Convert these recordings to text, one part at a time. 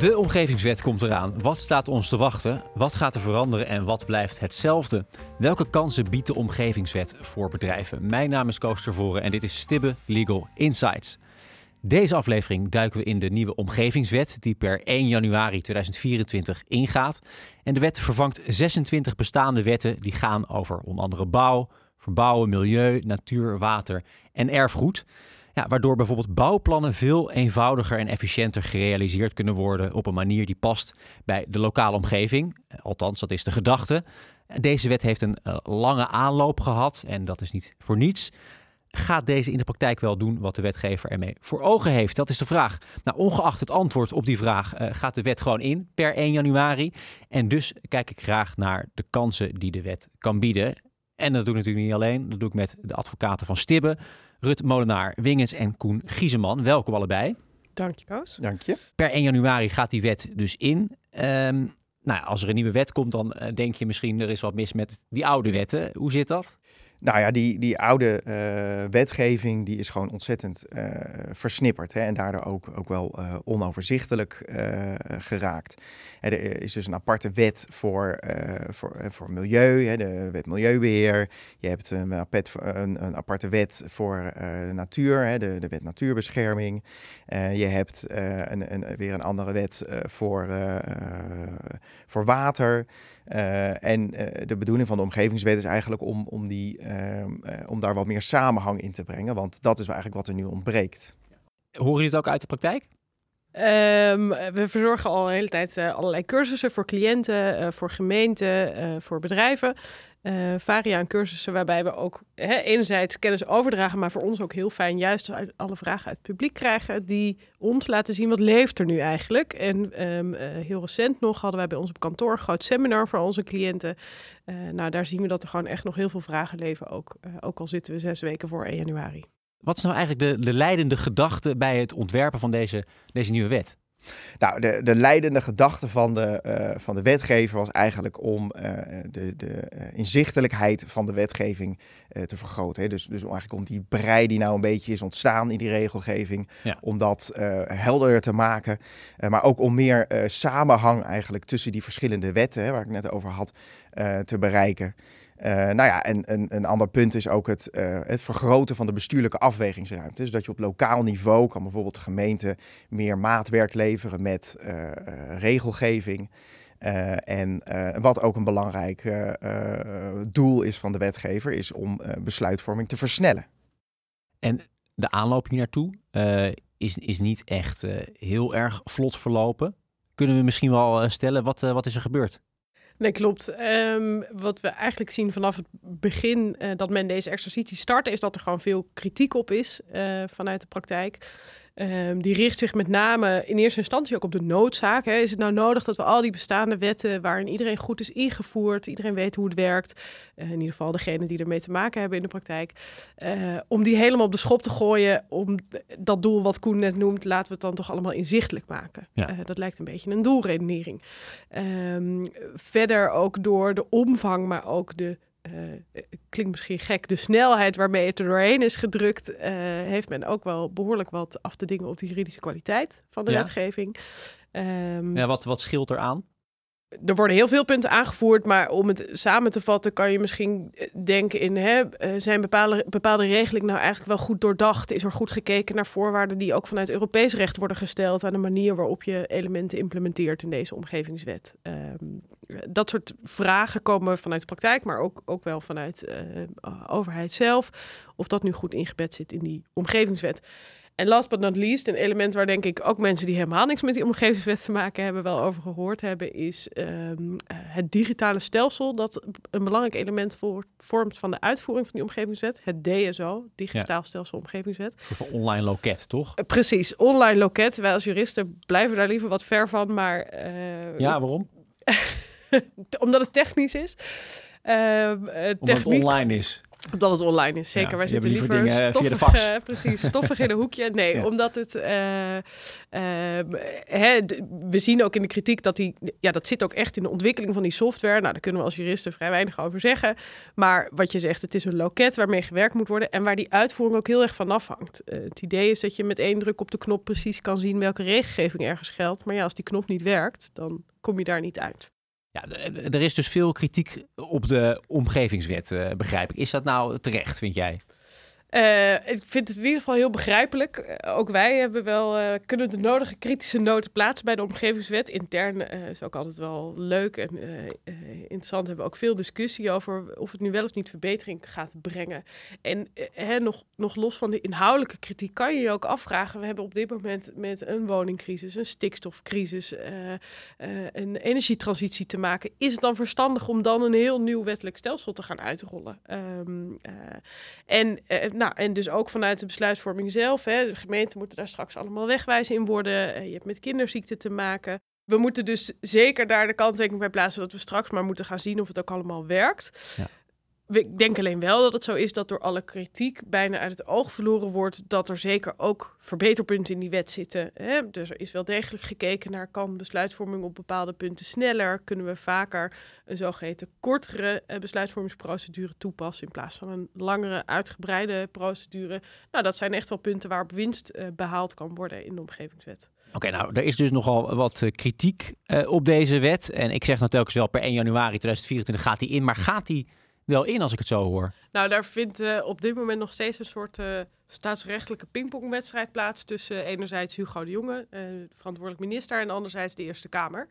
De omgevingswet komt eraan. Wat staat ons te wachten? Wat gaat er veranderen en wat blijft hetzelfde? Welke kansen biedt de omgevingswet voor bedrijven? Mijn naam is Koos Tervoren en dit is Stibbe Legal Insights. Deze aflevering duiken we in de nieuwe omgevingswet die per 1 januari 2024 ingaat. En de wet vervangt 26 bestaande wetten die gaan over onder andere bouw, verbouwen, milieu, natuur, water en erfgoed. Ja, waardoor bijvoorbeeld bouwplannen veel eenvoudiger en efficiënter gerealiseerd kunnen worden op een manier die past bij de lokale omgeving. Althans, dat is de gedachte. Deze wet heeft een uh, lange aanloop gehad en dat is niet voor niets. Gaat deze in de praktijk wel doen wat de wetgever ermee voor ogen heeft? Dat is de vraag. Nou, ongeacht het antwoord op die vraag uh, gaat de wet gewoon in per 1 januari. En dus kijk ik graag naar de kansen die de wet kan bieden. En dat doe ik natuurlijk niet alleen. Dat doe ik met de advocaten van Stibbe, Rut Molenaar, Wingens en Koen Gieseman. Welkom allebei. Dank je, Koos. Dank je. Per 1 januari gaat die wet dus in. Um, nou, als er een nieuwe wet komt, dan uh, denk je misschien er is wat mis met die oude wetten. Hoe zit dat? Nou ja, die, die oude uh, wetgeving die is gewoon ontzettend uh, versnipperd hè, en daardoor ook, ook wel uh, onoverzichtelijk geraakt. er is dus een aparte wet voor, voor, voor milieu, hè, de wet milieubeheer. Je hebt een, een, aparte wet voor natuur, hè, de, de wet natuurbescherming. je hebt een, een, weer een andere wet voor, voor water. Uh, en uh, de bedoeling van de omgevingswet is eigenlijk om, om, die, uh, om daar wat meer samenhang in te brengen. Want dat is eigenlijk wat er nu ontbreekt. Horen jullie het ook uit de praktijk? Um, we verzorgen al een hele tijd allerlei cursussen voor cliënten, voor gemeenten, voor bedrijven uh, varia aan cursussen waarbij we ook hè, enerzijds kennis overdragen, maar voor ons ook heel fijn juist uit alle vragen uit het publiek krijgen die ons laten zien wat leeft er nu eigenlijk. En um, uh, heel recent nog hadden wij bij ons op kantoor een groot seminar voor onze cliënten. Uh, nou, daar zien we dat er gewoon echt nog heel veel vragen leven, ook, ook al zitten we zes weken voor 1 januari. Wat is nou eigenlijk de, de leidende gedachte bij het ontwerpen van deze, deze nieuwe wet? Nou, de, de leidende gedachte van de, uh, van de wetgever was eigenlijk om uh, de, de uh, inzichtelijkheid van de wetgeving te vergroten. Hè. Dus, dus eigenlijk om die brei die nou een beetje is ontstaan in die regelgeving, ja. om dat helderder te maken. maar ook om meer samenhang eigenlijk tussen die verschillende wetten, hè, waar ik net over had, te bereiken. Uh, nou ja, en een, ander punt is ook het, uh, het vergroten van de bestuurlijke afwegingsruimte. Dus dat je op lokaal niveau kan bijvoorbeeld de gemeente meer maatwerk leveren met uh, regelgeving. en wat ook een belangrijk doel is van de wetgever, is om besluitvorming te versnellen. En de aanloop hier naartoe is, is niet echt heel erg vlot verlopen. Kunnen we misschien wel stellen, wat, wat is er gebeurd? Nee, klopt. Um, wat we eigenlijk zien vanaf het begin uh, dat men deze exercitie startte, is dat er gewoon veel kritiek op is uh, vanuit de praktijk. Um, die richt zich met name in eerste instantie ook op de noodzaak. Hè. Is het nou nodig dat we al die bestaande wetten waarin iedereen goed is ingevoerd, iedereen weet hoe het werkt, uh, in ieder geval degene die ermee te maken hebben in de praktijk, uh, om die helemaal op de schop te gooien, om dat doel wat Koen net noemt, laten we het dan toch allemaal inzichtelijk maken. Ja. Uh, dat lijkt een beetje een doelredenering. Um, verder ook door de omvang, maar ook de uh, klinkt misschien gek, de snelheid waarmee het er doorheen is gedrukt, uh, heeft men ook wel behoorlijk wat af te dingen op de juridische kwaliteit van de ja. wetgeving. Um, ja, wat, wat scheelt er aan? Er worden heel veel punten aangevoerd, maar om het samen te vatten kan je misschien eh, denken in, hè, zijn bepaalde, bepaalde regeling nou eigenlijk wel goed doordacht? Is er goed gekeken naar voorwaarden die ook vanuit Europees recht worden gesteld aan de manier waarop je elementen implementeert in deze omgevingswet? Um, dat soort vragen komen vanuit de praktijk, maar ook, ook wel vanuit uh, overheid zelf. Of dat nu goed ingebed zit in die omgevingswet. En last but not least, een element waar denk ik ook mensen die helemaal niks met die omgevingswet te maken hebben, wel over gehoord hebben, is um, het digitale stelsel dat een belangrijk element voor, vormt van de uitvoering van die omgevingswet. Het DSO, Digitaal ja. Stelsel Omgevingswet. Voor online loket, toch? Uh, precies, online loket. Wij als juristen blijven daar liever wat ver van, maar... Uh, ja, waarom? omdat het technisch is. Uh, Omdat het online is. Omdat het online is, zeker. Ja, Wij zitten liever liever dingen via de stoffig, fax. eh, precies, stoffig in een hoekje. Nee, Ja. omdat het... eh, eh, hè, we zien ook in de kritiek dat die... Ja, dat zit ook echt in de ontwikkeling van die software. Nou, daar kunnen we als juristen vrij weinig over zeggen. Maar wat je zegt, het is een loket waarmee gewerkt moet worden... en waar die uitvoering ook heel erg van afhangt. Het idee is dat je met één druk op de knop precies kan zien... welke regelgeving ergens geldt. Maar ja, als die knop niet werkt, dan kom je daar niet uit. Ja, er is dus veel kritiek op de omgevingswet, eh, begrijp ik. Is dat nou terecht, vind jij? Eh, ik vind het in ieder geval heel begrijpelijk. Eh, ook wij hebben wel, eh, kunnen de nodige kritische noten plaatsen bij de omgevingswet. Intern is ook altijd wel leuk en interessant. Hebben we ook veel discussie over of het nu wel of niet verbetering gaat brengen. En hè, nog, nog los van de inhoudelijke kritiek kan je je ook afvragen. We hebben op dit moment met een woningcrisis, een stikstofcrisis, een energietransitie te maken. Is het dan verstandig om dan een heel nieuw wettelijk stelsel te gaan uitrollen? Ehm, eh, en, nou, en dus ook vanuit de besluitvorming zelf. Hè, de gemeenten moeten daar straks allemaal wegwijs in worden. Eh, je hebt met kinderziekten te maken. We moeten dus zeker daar de kanttekening bij plaatsen dat we straks maar moeten gaan zien of het ook allemaal werkt. Ja. Ik denk alleen wel dat het zo is dat door alle kritiek bijna uit het oog verloren wordt dat er zeker ook verbeterpunten in die wet zitten. Hè? Dus er is wel degelijk gekeken naar kan besluitvorming op bepaalde punten sneller? Kunnen we vaker een zogeheten kortere eh, besluitvormingsprocedure toepassen in plaats van een langere, uitgebreide procedure? Nou, dat zijn echt wel punten waarop winst eh, behaald kan worden in de omgevingswet. Oké, nou, er is dus nogal wat eh, kritiek op deze wet. En ik zeg nou telkens wel, per 1 januari 2024 gaat die in. Maar gaat die wel in als ik het zo hoor? Nou, daar vindt eh, op dit moment nog steeds een soort eh, staatsrechtelijke pingpongwedstrijd plaats tussen enerzijds Hugo de Jonge, eh, verantwoordelijk minister, en anderzijds de Eerste Kamer.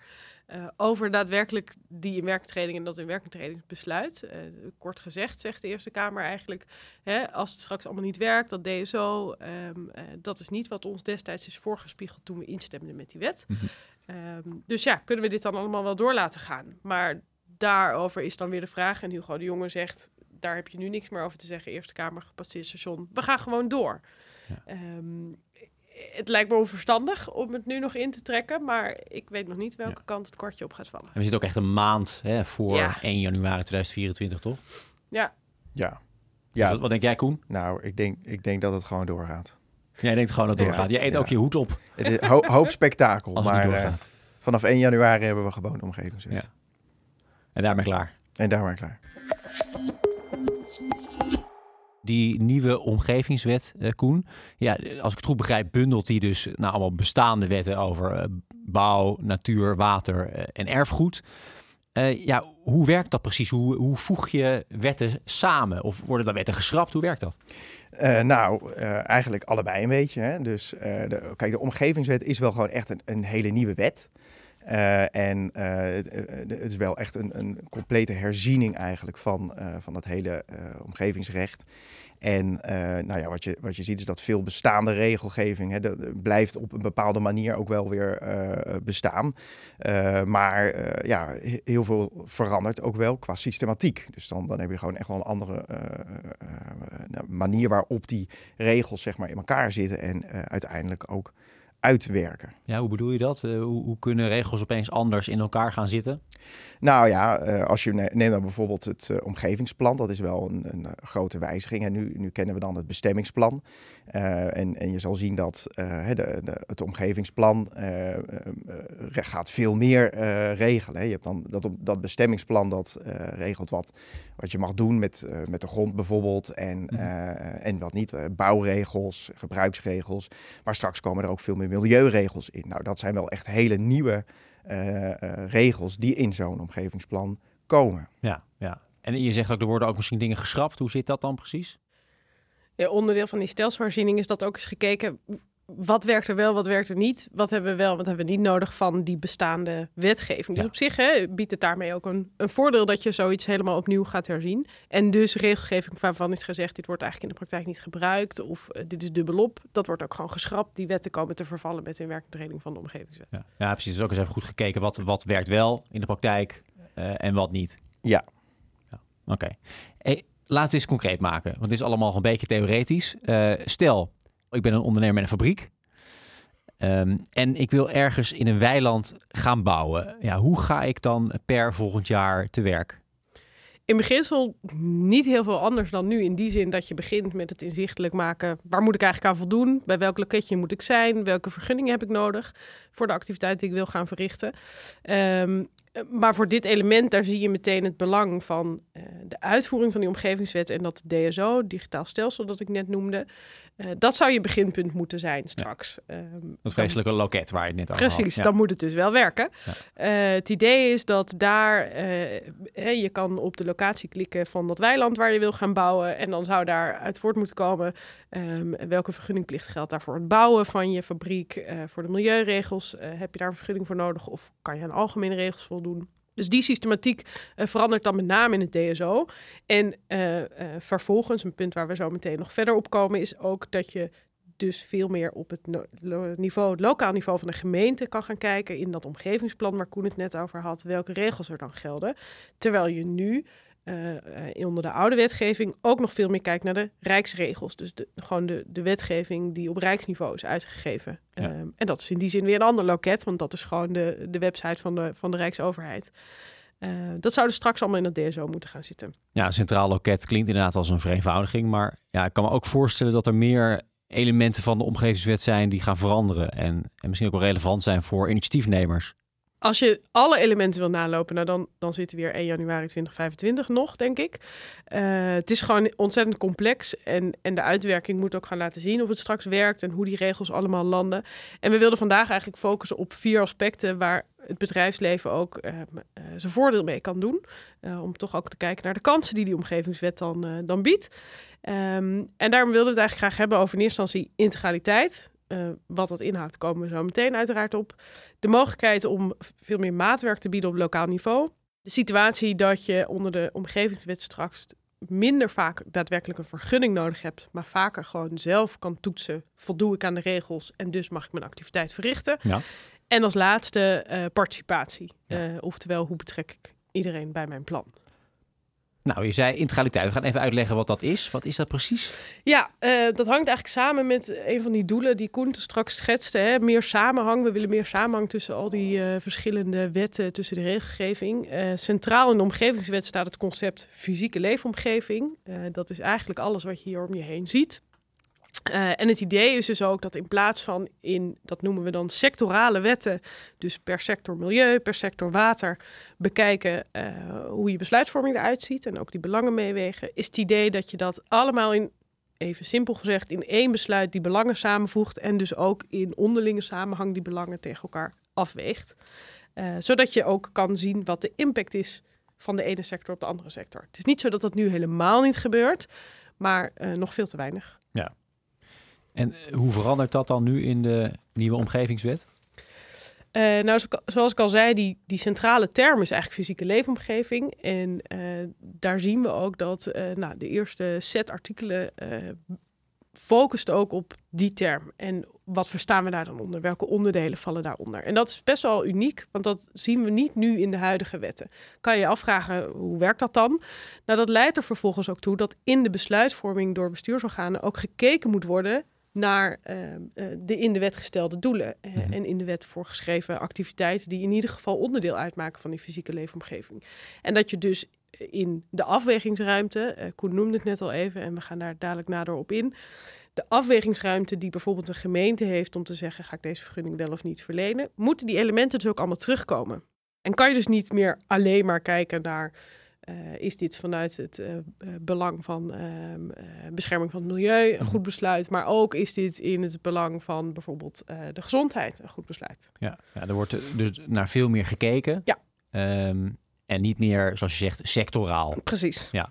Over daadwerkelijk die inwerkingtreding en dat inwerkingtredingsbesluit. Kort gezegd zegt de Eerste Kamer eigenlijk, hè, als het straks allemaal niet werkt, dat DSO, ehm, eh, dat is niet wat ons destijds is voorgespiegeld toen we instemden met die wet. Mhm. Ehm, dus ja, kunnen we dit dan allemaal wel door laten gaan? Maar daarover is dan weer de vraag, en Hugo de Jonge zegt, daar heb je nu niks meer over te zeggen. Eerste Kamer gepasseerd station. We gaan gewoon door. Ja. Ehm, het lijkt me onverstandig om het nu nog in te trekken, maar ik weet nog niet welke kant het kwartje op gaat vallen. En we zitten ook echt een maand hè, voor Ja. 1 januari 2024, toch? Ja, Ja. Dus Ja, wat, wat denk jij, Koen? nou, ik denk, ik denk dat het gewoon doorgaat. Jij denkt gewoon dat het doorgaat. Jij eet Ja. ook je hoed op Het is ho- hoop spektakel, als het maar niet eh, vanaf 1 januari hebben we gewoon omgevingswet. En daarmee klaar. En daar maar klaar. Die nieuwe omgevingswet, eh, Koen. Ja, als ik het goed begrijp, bundelt die dus nou, allemaal bestaande wetten over eh, bouw, natuur, water eh, en erfgoed. Eh, ja, hoe werkt dat precies? Hoe, hoe voeg je wetten samen? Of worden dan wetten geschrapt? Hoe werkt dat? Eh, nou, eh, eigenlijk allebei een beetje. Hè? Dus eh, de, kijk, de omgevingswet is wel gewoon echt een, een hele nieuwe wet. Eh, en eh, het, eh, het is wel echt een, een complete herziening eigenlijk van, van dat hele omgevingsrecht. En nou ja, wat, je, wat je ziet is dat veel bestaande regelgeving hè, blijft op een bepaalde manier ook wel weer bestaan. Maar ja, he- heel veel verandert ook wel qua systematiek. Dus dan, dan heb je gewoon echt wel een andere eh, manier waarop die regels zeg maar, in elkaar zitten en uiteindelijk ook uitwerken. Ja, hoe bedoel je dat? Eh, hoe, hoe kunnen regels opeens anders in elkaar gaan zitten? Nou ja, eh, als je ne- neemt dan bijvoorbeeld het eh, omgevingsplan, dat is wel een, een grote wijziging. En nu, nu kennen we dan het bestemmingsplan. En, en je zal zien dat de, de, het omgevingsplan gaat veel meer regelen. Je hebt dan dat, dat bestemmingsplan dat regelt wat, wat je mag doen met, met de grond bijvoorbeeld. En, Mhm. en wat niet. Bouwregels, gebruiksregels. Maar straks komen er ook veel meer milieuregels in. Nou, dat zijn wel echt hele nieuwe eh, eh, regels die in zo'n omgevingsplan komen. Ja, ja. En je zegt ook, er worden ook misschien dingen geschrapt. Hoe zit dat dan precies? Ja, onderdeel van die stelselherziening is dat ook eens gekeken. Wat werkt er wel, wat werkt er niet? Wat hebben we wel, wat hebben we niet nodig van die bestaande wetgeving? Dus Ja. op zich hè, biedt het daarmee ook een, een voordeel dat je zoiets helemaal opnieuw gaat herzien. En dus regelgeving waarvan is gezegd, dit wordt eigenlijk in de praktijk niet gebruikt of eh, dit is dubbelop. Dat wordt ook gewoon geschrapt. Die wetten komen te vervallen met inwerkingtreding van de omgevingswet. Ja, ja precies. Dus ook eens even goed gekeken wat, wat werkt wel in de praktijk eh, en wat niet. Ja. ja. Oké. Hey, laten we eens concreet maken, want het is allemaal een beetje theoretisch. Eh, stel, ik ben een ondernemer met een fabriek. Ehm, en ik wil ergens in een weiland gaan bouwen. Ja, hoe ga ik dan per volgend jaar te werk? in beginsel niet heel veel anders dan nu. In die zin dat je begint met het inzichtelijk maken. Waar moet ik eigenlijk aan voldoen? Bij welk loketje moet ik zijn? Welke vergunningen heb ik nodig voor de activiteit die ik wil gaan verrichten? Ehm, maar voor dit element, daar zie je meteen het belang van uh, de uitvoering van die omgevingswet en dat DSO, digitaal stelsel dat ik net noemde, uh, dat zou je beginpunt moeten zijn straks. Ja. Um, dat vreselijke loket waar je het net over had. Precies, ja. dan moet het dus wel werken. Ja. Uh, het idee is dat daar, je kan op de locatie klikken van dat weiland waar je wil gaan bouwen en dan zou daar uit voort moeten komen um, welke vergunningplicht geldt daar voor het bouwen van je fabriek, voor de milieuregels, heb je daar een vergunning voor nodig of kan je aan algemene regels voldoen? Dus die systematiek uh, verandert dan met name in het DSO. En uh, uh, vervolgens, een punt waar we zo meteen nog verder op komen, is ook dat je dus veel meer op het niveau, het lokaal niveau van de gemeente kan gaan kijken in dat omgevingsplan waar Koen het net over had, welke regels er dan gelden. Terwijl je nu uh, onder de oude wetgeving ook nog veel meer kijkt naar de rijksregels. Dus de, gewoon de, de wetgeving die op rijksniveau is uitgegeven. Ja. Um, en dat is in die zin weer een ander loket, want dat is gewoon de, de website van de, van de Rijksoverheid. Uh, dat zou dus straks allemaal in het DSO moeten gaan zitten. Ja, een centraal loket klinkt inderdaad als een vereenvoudiging. Maar ja, ik kan me ook voorstellen dat er meer elementen van de omgevingswet zijn die gaan veranderen. En, en misschien ook wel relevant zijn voor initiatiefnemers. Als je alle elementen wil nalopen, nou dan, dan zitten we weer 1 januari 2025 nog, denk ik. Uh, het is gewoon ontzettend complex en, en de uitwerking moet ook gaan laten zien of het straks werkt en hoe die regels allemaal landen. En we wilden vandaag eigenlijk focussen op vier aspecten waar het bedrijfsleven ook uh, uh, zijn voordeel mee kan doen. om toch ook te kijken naar de kansen die die omgevingswet dan, dan biedt. Um, en daarom wilden we het eigenlijk graag hebben over in eerste instantie integraliteit. Uh, wat dat inhoudt, komen we zo meteen uiteraard op. De mogelijkheid om veel meer maatwerk te bieden op lokaal niveau. De situatie dat je onder de omgevingswet straks minder vaak daadwerkelijk een vergunning nodig hebt, maar vaker gewoon zelf kan toetsen: voldoe ik aan de regels en dus mag ik mijn activiteit verrichten. Ja. En als laatste uh, participatie. Ja. Uh, oftewel, hoe betrek ik iedereen bij mijn plan? Nou, je zei integraliteit. We gaan even uitleggen wat dat is. Wat is dat precies? Ja, uh, dat hangt eigenlijk samen met een van die doelen die Koen straks schetste. Hè? Meer samenhang. We willen meer samenhang tussen al die uh, verschillende wetten, tussen de regelgeving. Uh, centraal in de omgevingswet staat het concept fysieke leefomgeving. dat is eigenlijk alles wat je hier om je heen ziet. Uh, en het idee is dus ook dat in plaats van in, dat noemen we dan sectorale wetten, dus per sector milieu, per sector water, bekijken uh, hoe je besluitvorming eruit ziet en ook die belangen meewegen, is het idee dat je dat allemaal in, even simpel gezegd, in één besluit die belangen samenvoegt en dus ook in onderlinge samenhang die belangen tegen elkaar afweegt. Uh, zodat je ook kan zien wat de impact is van de ene sector op de andere sector. Het is niet zo dat dat nu helemaal niet gebeurt, maar nog veel te weinig. En hoe verandert dat dan nu in de nieuwe omgevingswet? Uh, nou, zoals ik al zei, die, die centrale term is eigenlijk fysieke leefomgeving. En uh, daar zien we ook dat nou, de eerste set artikelen focust ook op die term. En wat verstaan we daar dan onder? Welke onderdelen vallen daaronder? En dat is best wel uniek, want dat zien we niet nu in de huidige wetten. Kan je je afvragen, hoe werkt dat dan? Nou, dat leidt er vervolgens ook toe dat in de besluitvorming door bestuursorganen ook gekeken moet worden naar uh, de in de wet gestelde doelen uh, mm-hmm. en in de wet voorgeschreven activiteiten die in ieder geval onderdeel uitmaken van die fysieke leefomgeving. En dat je dus in de afwegingsruimte, uh, Koen noemde het net al even en we gaan daar dadelijk nader op in, de afwegingsruimte die bijvoorbeeld een gemeente heeft om te zeggen ga ik deze vergunning wel of niet verlenen, moeten die elementen dus ook allemaal terugkomen. En kan je dus niet meer alleen maar kijken naar uh, is dit vanuit het uh, belang van uh, bescherming van het milieu een goed besluit, maar ook is dit in het belang van bijvoorbeeld de gezondheid een goed besluit. Ja, ja er wordt dus naar veel meer gekeken. Ja. Um, en niet meer, zoals je zegt, sectoraal. Precies. Ja.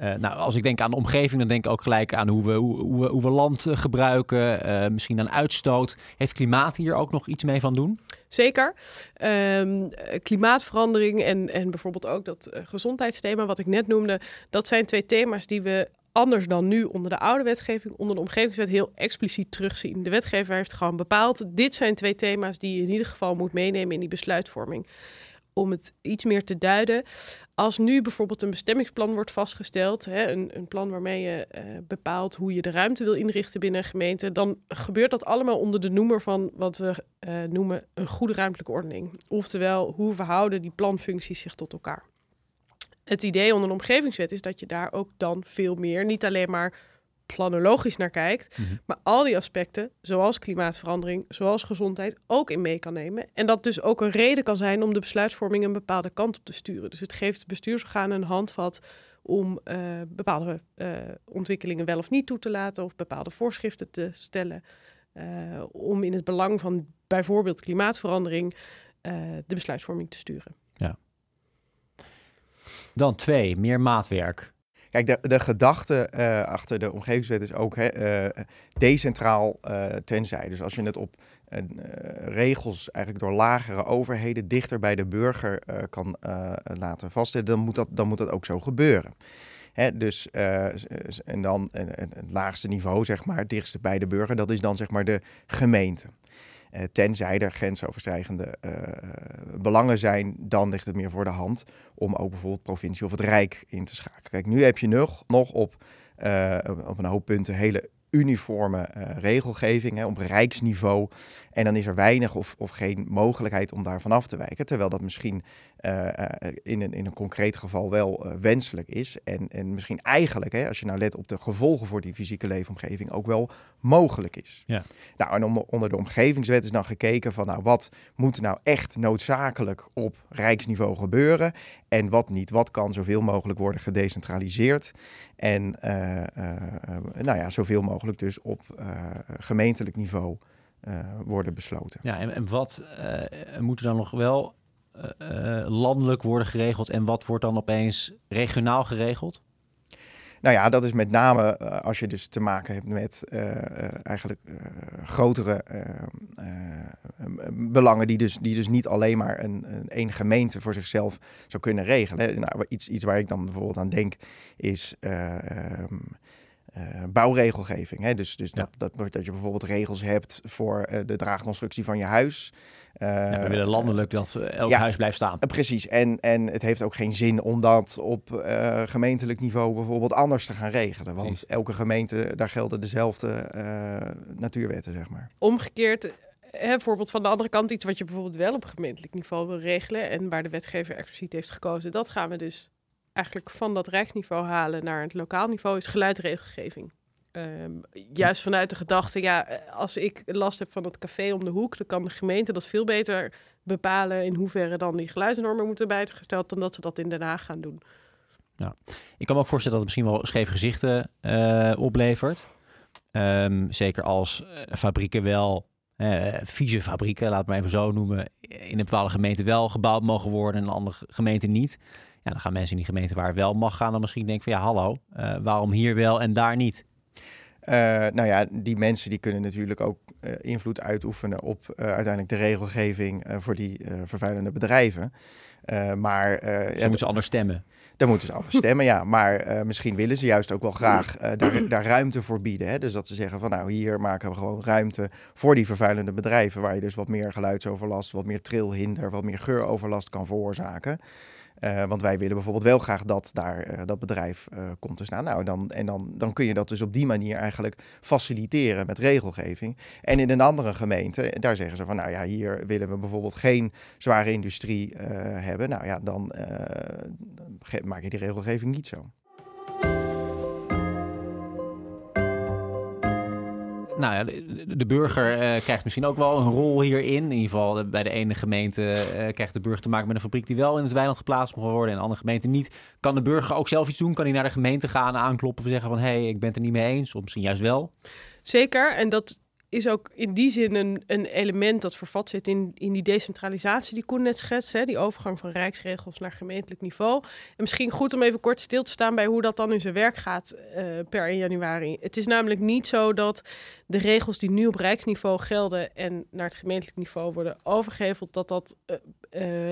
Uh, nou, als ik denk aan de omgeving, dan denk ik ook gelijk aan hoe we, hoe, we, hoe we land gebruiken, uh, misschien aan uitstoot. Heeft klimaat hier ook nog iets mee van doen? Zeker. Um, klimaatverandering en, en bijvoorbeeld ook dat gezondheidsthema wat ik net noemde, dat zijn twee thema's die we anders dan nu onder de oude wetgeving, onder de omgevingswet heel expliciet terugzien. De wetgever heeft gewoon bepaald, dit zijn twee thema's die je in ieder geval moet meenemen in die besluitvorming om het iets meer te duiden. Als nu bijvoorbeeld een bestemmingsplan wordt vastgesteld, hè, een, een, plan waarmee je uh, bepaalt hoe je de ruimte wil inrichten binnen een gemeente, dan gebeurt dat allemaal onder de noemer van wat we uh, noemen een goede ruimtelijke ordening. Oftewel, hoe verhouden die planfuncties zich tot elkaar. Het idee onder de omgevingswet is dat je daar ook dan veel meer, niet alleen maar planologisch naar kijkt, Mhm. maar al die aspecten, zoals klimaatverandering, zoals gezondheid, ook in mee kan nemen. En dat dus ook een reden kan zijn om de besluitvorming een bepaalde kant op te sturen. Dus het geeft bestuursorganen een handvat om eh, bepaalde eh, ontwikkelingen wel of niet toe te laten, of bepaalde voorschriften te stellen, eh, om in het belang van bijvoorbeeld klimaatverandering de besluitvorming te sturen. Dan twee, meer maatwerk. Kijk, de, de gedachte eh, achter de omgevingswet is ook hè, eh, decentraal eh, tenzij. Dus als je het op regels eigenlijk door lagere overheden dichter bij de burger kan laten vaststellen, dan moet, dat, dan moet dat ook zo gebeuren. Hè, dus, en dan het laagste niveau, zeg maar, het dichtste bij de burger, dat is dan zeg maar de gemeente. Eh, tenzij er grensoverstijgende eh, belangen zijn, dan ligt het meer voor de hand om ook bijvoorbeeld provincie of het Rijk in te schakelen. Kijk, nu heb je nog, nog op, eh, op een hoop punten hele uniforme regelgeving hè, op rijksniveau. En dan is er weinig of, of geen mogelijkheid om daarvan af te wijken. Terwijl dat misschien in, een, in een concreet geval wel wenselijk is. En, en misschien eigenlijk, hè, als je nou let op de gevolgen voor die fysieke leefomgeving, ook wel mogelijk is. Ja. Nou, en om- onder de omgevingswet is dan gekeken van, nou, wat moet nou echt noodzakelijk op rijksniveau gebeuren en wat niet? Wat kan zoveel mogelijk worden gedecentraliseerd en eh, eh, nou ja, zoveel mogelijk dus op eh, gemeentelijk niveau worden besloten. Ja, en, en wat moet er dan nog wel landelijk worden geregeld en wat wordt dan opeens regionaal geregeld? Nou ja, dat is met name eh, als je dus te maken hebt met eh, eh, eigenlijk grotere belangen die dus, die dus niet alleen maar een, een gemeente voor zichzelf zou kunnen regelen. Nou, iets, iets waar ik dan bijvoorbeeld aan denk is eh, eh, bouwregelgeving. Hè? Dus, dus Ja. dat, dat, dat je bijvoorbeeld regels hebt voor eh, de draagconstructie van je huis. Ja, Eh, we willen landelijk dat elk ja. huis blijft staan. Precies, en, en het heeft ook geen zin om dat op eh, gemeentelijk niveau bijvoorbeeld anders te gaan regelen. Want Precies. elke gemeente, daar gelden dezelfde eh, natuurwetten, zeg maar. Omgekeerd, hè, voorbeeld van de andere kant, iets wat je bijvoorbeeld wel op gemeentelijk niveau wil regelen en waar de wetgever expliciet heeft gekozen, dat gaan we dus eigenlijk van dat rijksniveau halen naar het lokaal niveau, is geluidregelgeving. Ehm, juist vanuit de gedachte, ja, als ik last heb van het café om de hoek, dan kan de gemeente dat veel beter bepalen in hoeverre dan die geluidsnormen moeten bijgesteld dan dat ze dat in Den Haag gaan doen. Ik kan me ook voorstellen dat het misschien wel scheve gezichten eh, oplevert. Ehm, zeker als eh, fabrieken wel, eh, vieze fabrieken, laat maar even zo noemen, in een bepaalde gemeente wel gebouwd mogen worden en een andere gemeente niet. Ja, dan gaan mensen in die gemeente waar wel mag gaan dan misschien denken van ja, hallo, eh, waarom hier wel en daar niet? Eh, nou ja, die mensen die kunnen natuurlijk ook eh, invloed uitoefenen op uiteindelijk de regelgeving voor die vervuilende bedrijven. Maar Dus ja, dan moeten ze anders stemmen. Daar moeten ze over stemmen, ja. Maar misschien willen ze juist ook wel graag daar, daar ruimte voor bieden. Hè? Dus dat ze zeggen van nou, hier maken we gewoon ruimte voor die vervuilende bedrijven. Waar je dus wat meer geluidsoverlast, wat meer trilhinder, wat meer geuroverlast kan veroorzaken. Eh, want wij willen bijvoorbeeld wel graag dat daar eh, dat bedrijf eh, komt te staan. Nou, dan, en dan, dan kun je dat dus op die manier eigenlijk faciliteren met regelgeving. En in een andere gemeente, daar zeggen ze van nou ja, hier willen we bijvoorbeeld geen zware industrie hebben. Nou ja, dan maak je die regelgeving niet zo. Nou ja, de, burger eh, krijgt misschien ook wel een rol hierin. In ieder geval eh, bij de ene gemeente eh, krijgt de burger te maken met een fabriek die wel in het weiland geplaatst mag worden en de andere gemeente niet. Kan de burger ook zelf iets doen? Kan hij naar de gemeente gaan, aankloppen of zeggen van hé, hey, ik ben het er niet mee eens? Of misschien juist wel. Zeker, en dat is ook in die zin een, een element dat vervat zit in, in die decentralisatie die Koen net schetst. Die overgang van rijksregels naar gemeentelijk niveau. En misschien goed om even kort stil te staan bij hoe dat dan in zijn werk gaat eh, per 1 januari. Het is namelijk niet zo dat de regels die nu op rijksniveau gelden en naar het gemeentelijk niveau worden overgeheveld, dat, dat, eh,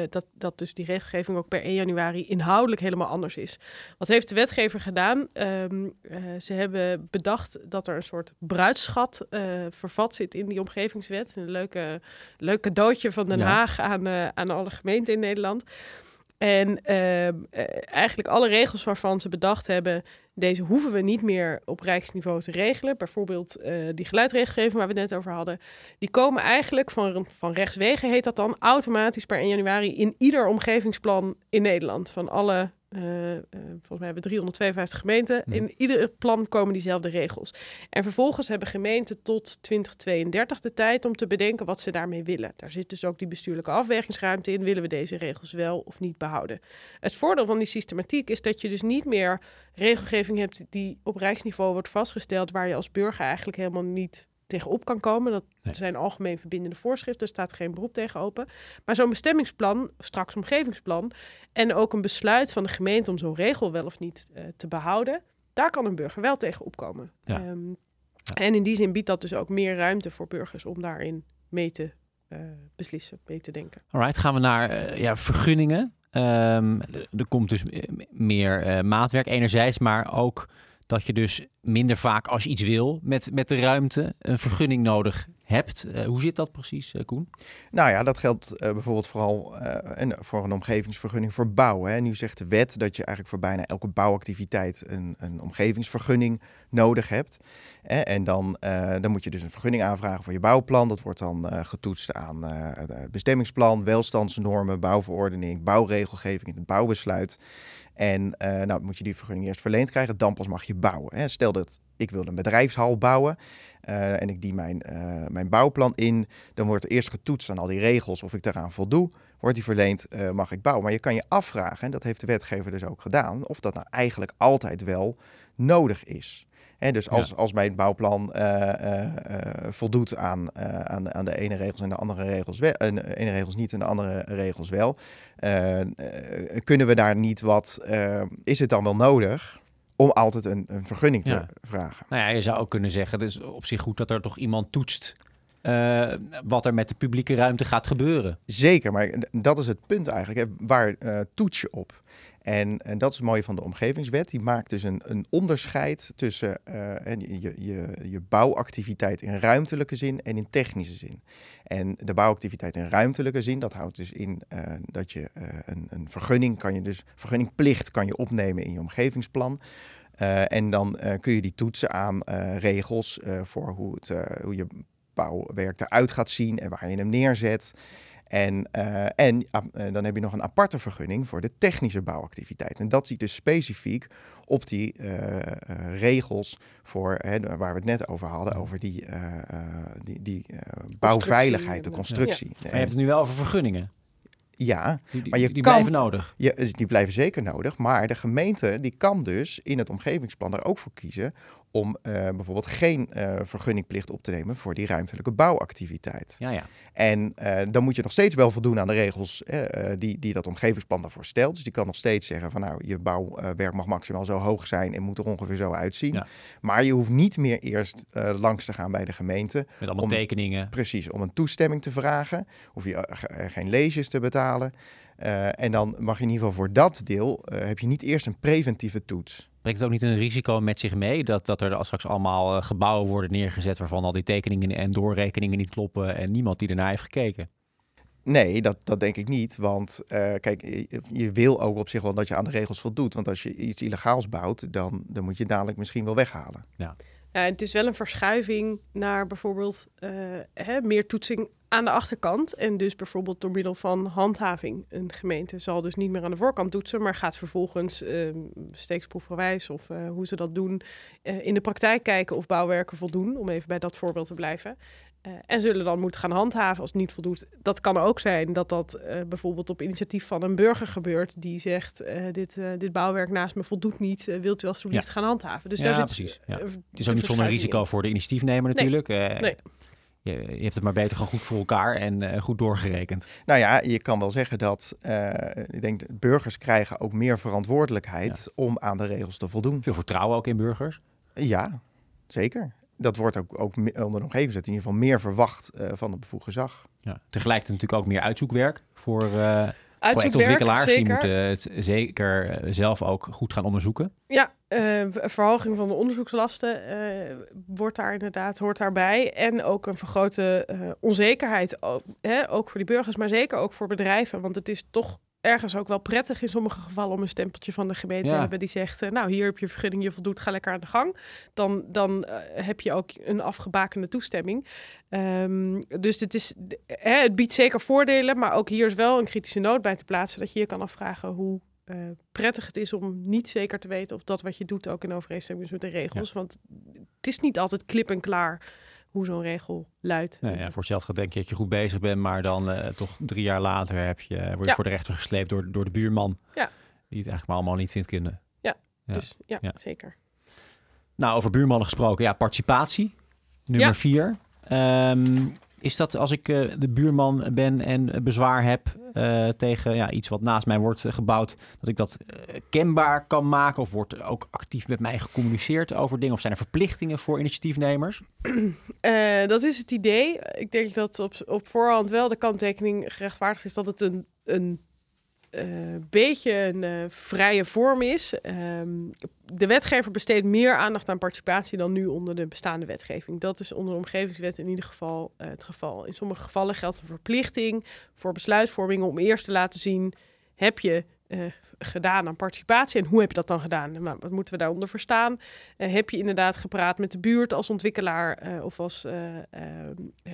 eh, dat, dat dus die regelgeving ook per 1 januari inhoudelijk helemaal anders is. Wat heeft de wetgever gedaan? Ehm, eh, ze hebben bedacht dat er een soort bruidschat eh, vervat zit in die omgevingswet. Een leuke, leuk cadeautje van Den Ja. Haag aan, eh, aan alle gemeenten in Nederland. En ehm, eh, eigenlijk alle regels waarvan ze bedacht hebben, deze hoeven we niet meer op rijksniveau te regelen. Bijvoorbeeld eh, die geluidregelgeving waar we het net over hadden. Die komen eigenlijk van, van rechtswege, heet dat dan, automatisch per 1 januari in ieder omgevingsplan in Nederland. Van alle Uh, uh, volgens mij hebben we 352 gemeenten. Hm. In ieder plan komen diezelfde regels. En vervolgens hebben gemeenten tot 2032 de tijd om te bedenken wat ze daarmee willen. Daar zit dus ook die bestuurlijke afwegingsruimte in. Willen we deze regels wel of niet behouden? Het voordeel van die systematiek is dat je dus niet meer regelgeving hebt die op rijksniveau wordt vastgesteld, waar je als burger eigenlijk helemaal niet tegenop kan komen. Dat Nee. zijn algemeen verbindende voorschriften, er staat geen beroep tegen open. Maar zo'n bestemmingsplan, straks omgevingsplan, en ook een besluit van de gemeente om zo'n regel wel of niet eh, te behouden, daar kan een burger wel tegen opkomen. Ja. Ehm, Ja. En in die zin biedt dat dus ook meer ruimte voor burgers om daarin mee te eh, beslissen, mee te denken. Alright, gaan we naar eh, ja, vergunningen. Ehm, er komt dus meer maatwerk enerzijds, maar ook dat je dus minder vaak als iets wil met, met de ruimte een vergunning nodig hebt. Eh, hoe zit dat precies, eh, Koen? Nou ja, dat geldt eh, bijvoorbeeld vooral eh, en voor een omgevingsvergunning voor bouwen. Hè. Nu zegt de wet dat je eigenlijk voor bijna elke bouwactiviteit een, een omgevingsvergunning nodig hebt. Hè. En dan, dan moet je dus een vergunning aanvragen voor je bouwplan. Dat wordt dan getoetst aan bestemmingsplan, welstandsnormen, bouwverordening, bouwregelgeving in het bouwbesluit. En nou moet je die vergunning eerst verleend krijgen, dan pas mag je bouwen. Hè. Stel dat ik wil een bedrijfshal bouwen eh, en ik die mijn, eh, mijn bouwplan in, dan wordt er eerst getoetst aan al die regels of ik daaraan voldoe. Wordt die verleend, eh, mag ik bouwen. Maar je kan je afvragen, en dat heeft de wetgever dus ook gedaan, of dat nou eigenlijk altijd wel nodig is. Hè, dus als, Ja. als mijn bouwplan voldoet aan, aan, aan de ene regels en de andere regels wel, en de ene regels niet en de andere regels wel, kunnen we daar niet wat, is het dan wel nodig om altijd een, een vergunning te Ja. vragen? Nou ja, je zou ook kunnen zeggen, het is op zich goed dat er toch iemand toetst eh, wat er met de publieke ruimte gaat gebeuren. Zeker, maar dat is het punt eigenlijk. Hè. Waar eh, toets je op? En, en dat is het mooie van de omgevingswet. Die maakt dus een, een onderscheid tussen eh, en je, je, je bouwactiviteit in ruimtelijke zin en in technische zin. En de bouwactiviteit in ruimtelijke zin, dat houdt dus in eh, dat je eh, een, een vergunning kan je dus, vergunningplicht kan je opnemen in je omgevingsplan. En dan kun je die toetsen aan regels voor hoe, het, hoe je bouwwerk eruit gaat zien en waar je hem neerzet. En, eh, en ah, eh, dan heb je nog een aparte vergunning voor de technische bouwactiviteit. En dat ziet dus specifiek op die eh, eh, regels voor, hè, waar we het net over hadden, over die, eh, eh, die, die bouwveiligheid, de en- constructie. Maar je hebt het nu wel over vergunningen. Ja, Die, die, Maar je die kan- blijven nodig. Ja, dus die blijven zeker nodig. Maar de gemeente die kan dus in het omgevingsplan er ook voor kiezen om eh, bijvoorbeeld geen eh, vergunningplicht op te nemen voor die ruimtelijke bouwactiviteit. Ja, ja. En eh, dan moet je nog steeds wel voldoen aan de regels die, die dat omgevingsplan daarvoor stelt. Dus die kan nog steeds zeggen van nou, je bouwwerk mag maximaal zo hoog zijn en moet er ongeveer zo uitzien. Ja. Maar je hoeft niet meer eerst langs te gaan bij de gemeente. Met allemaal Om- tekeningen. Precies, om een toestemming te vragen. Hoef je ge- geen leesjes te betalen. Eh, en dan mag je in ieder geval voor dat deel, eh, heb je niet eerst een preventieve toets. Brengt het ook niet een risico met zich mee dat, dat er straks allemaal eh, gebouwen worden neergezet waarvan al die tekeningen en doorrekeningen niet kloppen en niemand die ernaar heeft gekeken? Nee, dat, dat denk ik niet. Want eh, kijk, je, je wil ook op zich wel dat je aan de regels voldoet. Want als je iets illegaals bouwt, dan, dan moet je het dadelijk misschien wel weghalen. Ja, het is wel een verschuiving naar bijvoorbeeld eh, hè, meer toetsing aan de achterkant. En dus bijvoorbeeld door middel van handhaving. Een gemeente zal dus niet meer aan de voorkant toetsen, maar gaat vervolgens eh, steeksproefgewijs of eh, hoe ze dat doen, eh, in de praktijk kijken of bouwwerken voldoen, om even bij dat voorbeeld te blijven. Eh, en zullen dan moeten gaan handhaven als het niet voldoet. Dat kan ook zijn dat dat bijvoorbeeld op initiatief van een burger gebeurt die zegt: dit, dit bouwwerk naast me voldoet niet, wilt u alsjeblieft gaan handhaven? Dus Ja, daar zit, precies, ja. Het is ook niet zonder risico in. voor de initiatiefnemer natuurlijk. Nee. Je, je hebt het maar beter gewoon goed voor elkaar en eh, goed doorgerekend. Nou ja, je kan wel zeggen dat eh, ik denk, de burgers krijgen ook meer verantwoordelijkheid om aan de regels te voldoen. Veel vertrouwen ook in burgers. Ja, zeker. Dat wordt ook, ook onder de omgevingswet in ieder geval meer verwacht eh, van het bevoegd gezag. Ja. Tegelijkertijd natuurlijk ook meer uitzoekwerk voor projectontwikkelaars. Die moeten het zeker eh, zelf ook goed gaan onderzoeken. Ja, eh, verhoging van de onderzoekslasten eh, wordt daar inderdaad, hoort daarbij. En ook een vergrote onzekerheid, ook, hè, ook voor die burgers, maar zeker ook voor bedrijven. Want het is toch ergens ook wel prettig in sommige gevallen om een stempeltje van de gemeente Ja. te hebben die zegt, eh, nou hier heb je vergunning, je voldoet, ga lekker aan de gang. Dan, dan eh, heb je ook een afgebakende toestemming. Ehm, dus het, is, hè, het biedt zeker voordelen, maar ook hier is wel een kritische noot bij te plaatsen dat je je kan afvragen hoe prettig het is om niet zeker te weten of dat wat je doet ook in overeenstemming is met de regels. Want het is niet altijd klip en klaar hoe zo'n regel luidt. Nee, ja, voor hetzelfde denk je dat je goed bezig bent, maar dan uh, toch drie jaar later heb je, word je voor de rechter gesleept door, door de buurman. Ja. Die het eigenlijk maar allemaal niet vindt kunnen. Ja, ja. dus ja, zeker. Nou, over buurmannen gesproken. Ja, participatie. Nummer vier. Um, is dat als ik uh, de buurman ben en bezwaar heb uh, tegen ja, iets wat naast mij wordt gebouwd, dat ik dat kenbaar kan maken? Of wordt ook actief met mij gecommuniceerd over dingen? Of zijn er verplichtingen voor initiatiefnemers? dat is het idee. Ik denk dat op, op voorhand wel de kanttekening gerechtvaardigd is dat het een, een een uh, beetje een uh, vrije vorm is. Um, de wetgever besteedt meer aandacht aan participatie dan nu onder de bestaande wetgeving. Dat is onder de omgevingswet in ieder geval uh, het geval. In sommige gevallen geldt een verplichting voor besluitvorming om eerst te laten zien: heb je uh, gedaan aan participatie. En hoe heb je dat dan gedaan? Wat moeten we daaronder verstaan? Uh, heb je inderdaad gepraat met de buurt als ontwikkelaar uh, of als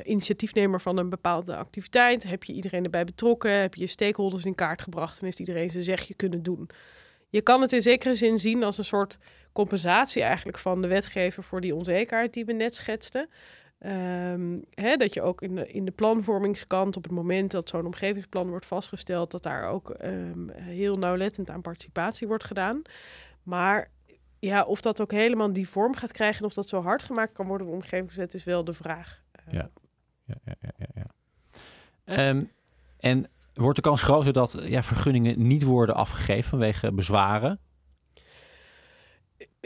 initiatiefnemer van een bepaalde activiteit? Heb je iedereen erbij betrokken? Heb je je stakeholders in kaart gebracht en heeft iedereen zijn zegje kunnen doen? Je kan het in zekere zin zien als een soort compensatie eigenlijk van de wetgever voor die onzekerheid die we net schetsten. Um, hè, dat je ook in de, in de planvormingskant, op het moment dat zo'n omgevingsplan wordt vastgesteld, dat daar ook um, heel nauwlettend aan participatie wordt gedaan. Maar ja, of dat ook helemaal die vorm gaat krijgen en of dat zo hard gemaakt kan worden, de omgevingswet, is wel de vraag. Ja, ja, ja, ja. ja, ja. En wordt de kans groter dat ja, vergunningen niet worden afgegeven vanwege bezwaren?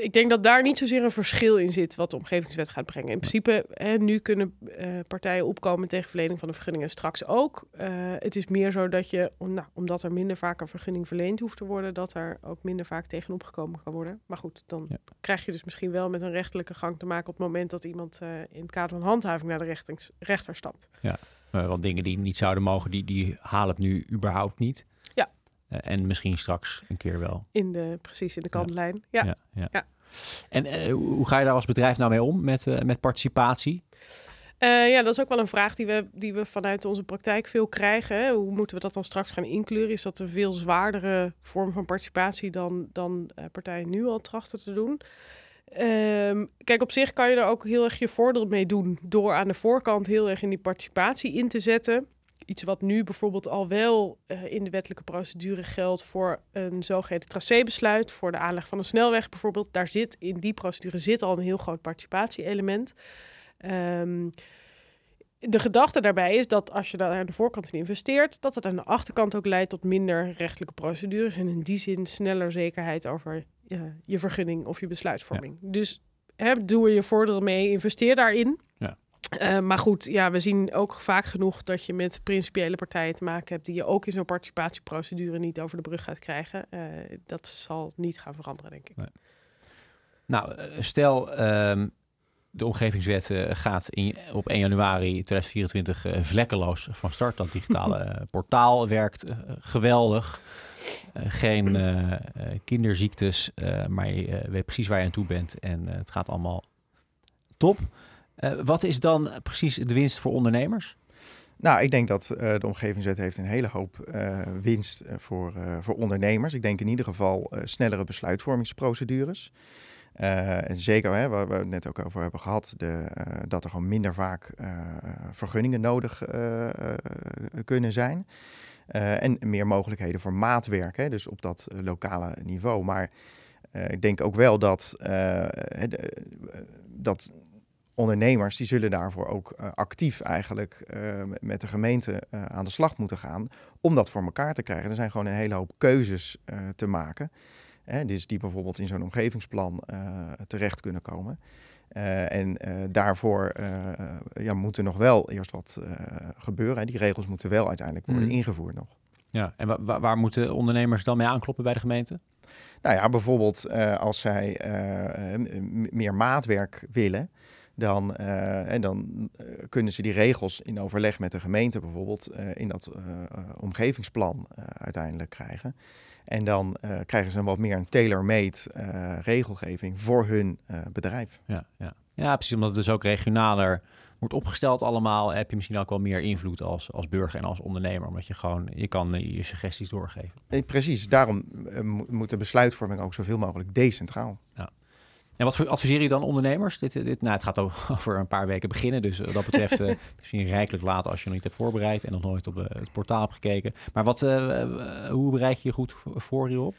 Ik denk dat daar niet zozeer een verschil in zit wat de omgevingswet gaat brengen. In principe, hè, nu kunnen uh, partijen opkomen tegen verlening van de vergunningen straks ook. Uh, het is meer zo dat je, nou, omdat er minder vaak een vergunning verleend hoeft te worden, dat er ook minder vaak tegenop gekomen kan worden. Maar goed, dan ja. krijg je dus misschien wel met een rechtelijke gang te maken op het moment dat iemand uh, in het kader van handhaving naar de rechtings, rechter stapt. Ja, want dingen die niet zouden mogen, die, die halen het nu überhaupt niet. Uh, en misschien straks een keer wel. In de, precies, in de kantlijn. Ja. ja, ja. ja. En uh, hoe ga je daar als bedrijf nou mee om met, uh, met participatie? ja, dat is ook wel een vraag die we, die we vanuit onze praktijk veel krijgen. Hoe moeten we dat dan straks gaan inkleuren? Is dat een veel zwaardere vorm van participatie dan, dan partijen nu al trachten te doen? Um, kijk, op zich kan je er ook heel erg je voordeel mee doen door aan de voorkant heel erg in die participatie in te zetten iets wat nu bijvoorbeeld al wel uh, in de wettelijke procedure geldt voor een zogeheten tracébesluit, voor de aanleg van een snelweg bijvoorbeeld. Daar zit in die procedure zit al een heel groot participatie-element. Um, de gedachte daarbij is dat als je daar aan de voorkant in investeert, dat het aan de achterkant ook leidt tot minder rechtelijke procedures en in die zin sneller zekerheid over uh, je vergunning of je besluitvorming. Ja. Dus hè, doe er je voordeel mee, investeer daarin. Uh, maar goed, ja, we zien ook vaak genoeg dat je met principiële partijen te maken hebt die je ook in zo'n participatieprocedure niet over de brug gaat krijgen. Uh, dat zal niet gaan veranderen, denk ik. Nee. Nou, eh, stel um, de omgevingswet gaat in, op 1 januari 2024 vlekkeloos van start. Dat digitale portaal werkt geweldig. geen kinderziektes, maar je weet precies waar je aan toe bent en het gaat allemaal top. Uh, wat is dan precies de winst voor ondernemers? Nou, ik denk dat uh, de omgevingswet heeft een hele hoop uh, winst voor, voor ondernemers. Ik denk in ieder geval snellere besluitvormingsprocedures. en zeker, hè, waar we het net ook over hebben gehad, de, dat er gewoon minder vaak vergunningen nodig kunnen zijn. en meer mogelijkheden voor maatwerk, hè, dus op dat lokale niveau. Maar ik denk ook wel dat, dat ondernemers die zullen daarvoor ook uh, actief eigenlijk uh, met de gemeente uh, aan de slag moeten gaan om dat voor elkaar te krijgen. Er zijn gewoon een hele hoop keuzes te maken. Hè, dus die bijvoorbeeld in zo'n omgevingsplan terecht kunnen komen. en daarvoor ja, moet er nog wel eerst wat gebeuren. Hè. Die regels moeten wel uiteindelijk worden mm. ingevoerd nog. Ja, en wa waar moeten ondernemers dan mee aankloppen bij de gemeente? Nou ja, bijvoorbeeld als zij meer maatwerk willen, dan, uh, en dan uh, kunnen ze die regels in overleg met de gemeente bijvoorbeeld uh, in dat omgevingsplan uiteindelijk krijgen. En dan krijgen ze een wat meer een tailor-made regelgeving voor hun bedrijf. Ja, ja. ja, precies. Omdat het dus ook regionaler wordt opgesteld allemaal, heb je misschien ook wel meer invloed als, als burger en als ondernemer. Omdat je gewoon, je kan eh, je suggesties doorgeven. Eh, precies, daarom eh, moet de besluitvorming ook zoveel mogelijk decentraal. Ja. En wat adviseer je dan ondernemers? Dit, dit, nou, het gaat over een paar weken beginnen. Dus wat dat betreft uh, misschien rijkelijk laat als je nog niet hebt voorbereid en nog nooit op het portaal hebt gekeken. Maar wat, hoe bereid je je goed voor hierop?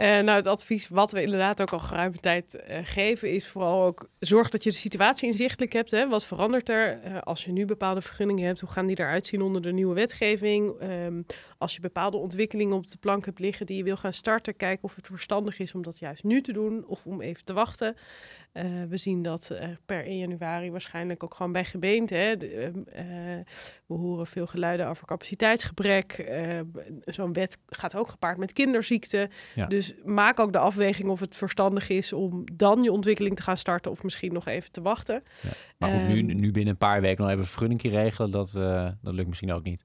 Uh, nou, het advies wat we inderdaad ook al geruime tijd uh, geven is vooral ook zorg dat je de situatie inzichtelijk hebt. Hè? Wat verandert er uh, als je nu bepaalde vergunningen hebt? Hoe gaan die eruit zien onder de nieuwe wetgeving? Um, als je bepaalde ontwikkelingen op de plank hebt liggen die je wil gaan starten, kijk of het verstandig is om dat juist nu te doen of om even te wachten. Uh, we zien dat uh, per 1 januari waarschijnlijk ook gewoon bij gemeenten. Hè, de, uh, we horen veel geluiden over capaciteitsgebrek. Zo'n wet gaat ook gepaard met kinderziekten. Ja. Dus maak ook de afweging of het verstandig is om dan je ontwikkeling te gaan starten of misschien nog even te wachten. Ja. Maar goed, nu, nu binnen een paar weken nog even een vergunningje regelen, dat, dat lukt misschien ook niet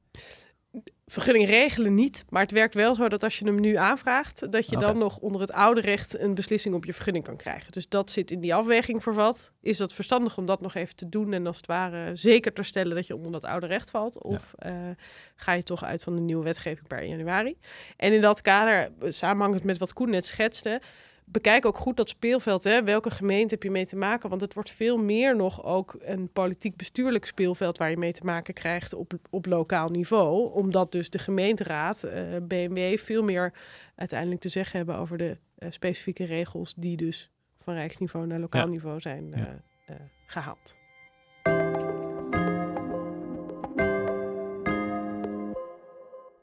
vergunning regelen niet, maar het werkt wel zo dat als je hem nu aanvraagt, dat je dan nog onder het oude recht een beslissing op je vergunning kan krijgen. Dus dat zit in die afweging vervat. Is dat verstandig om dat nog even te doen en als het ware zeker te stellen dat je onder dat oude recht valt? Of ja. uh, ga je toch uit van de nieuwe wetgeving per januari? En in dat kader, samenhangend met wat Koen net schetste, bekijk ook goed dat speelveld. Hè? Welke gemeente heb je mee te maken? Want het wordt veel meer nog ook een politiek-bestuurlijk speelveld waar je mee te maken krijgt op, op lokaal niveau. Omdat dus de gemeenteraad, uh, BMW, veel meer uiteindelijk te zeggen hebben over de uh, specifieke regels die dus van rijksniveau naar lokaal ja. niveau zijn uh, ja. gehaald.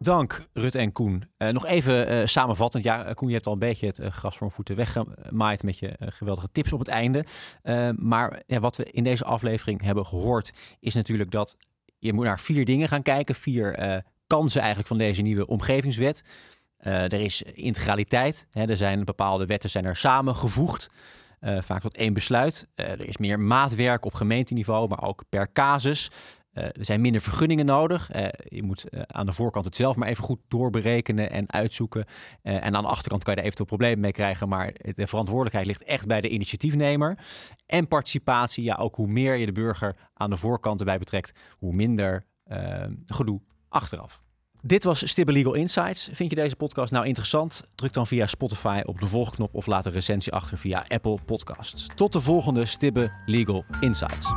Dank, Rut en Koen. Uh, nog even uh, samenvattend. Ja, Koen, je hebt al een beetje het gras voor voeten weggemaaid met je geweldige tips op het einde. maar ja, wat we in deze aflevering hebben gehoord, is natuurlijk dat je moet naar vier dingen gaan kijken. Vier kansen eigenlijk van deze nieuwe omgevingswet. er is integraliteit. Hè, er zijn bepaalde wetten zijn er samengevoegd. vaak tot één besluit. er is meer maatwerk op gemeenteniveau, maar ook per casus. Uh, er zijn minder vergunningen nodig. Uh, je moet uh, aan de voorkant het zelf maar even goed doorberekenen en uitzoeken. en aan de achterkant kan je er eventueel problemen mee krijgen. Maar de verantwoordelijkheid ligt echt bij de initiatiefnemer. En participatie, ja, ook hoe meer je de burger aan de voorkant erbij betrekt, hoe minder gedoe achteraf. Dit was Stibbe Legal Insights. Vind je deze podcast nou interessant? Druk dan via Spotify op de volgknop of laat een recensie achter via Apple Podcasts. Tot de volgende Stibbe Legal Insights.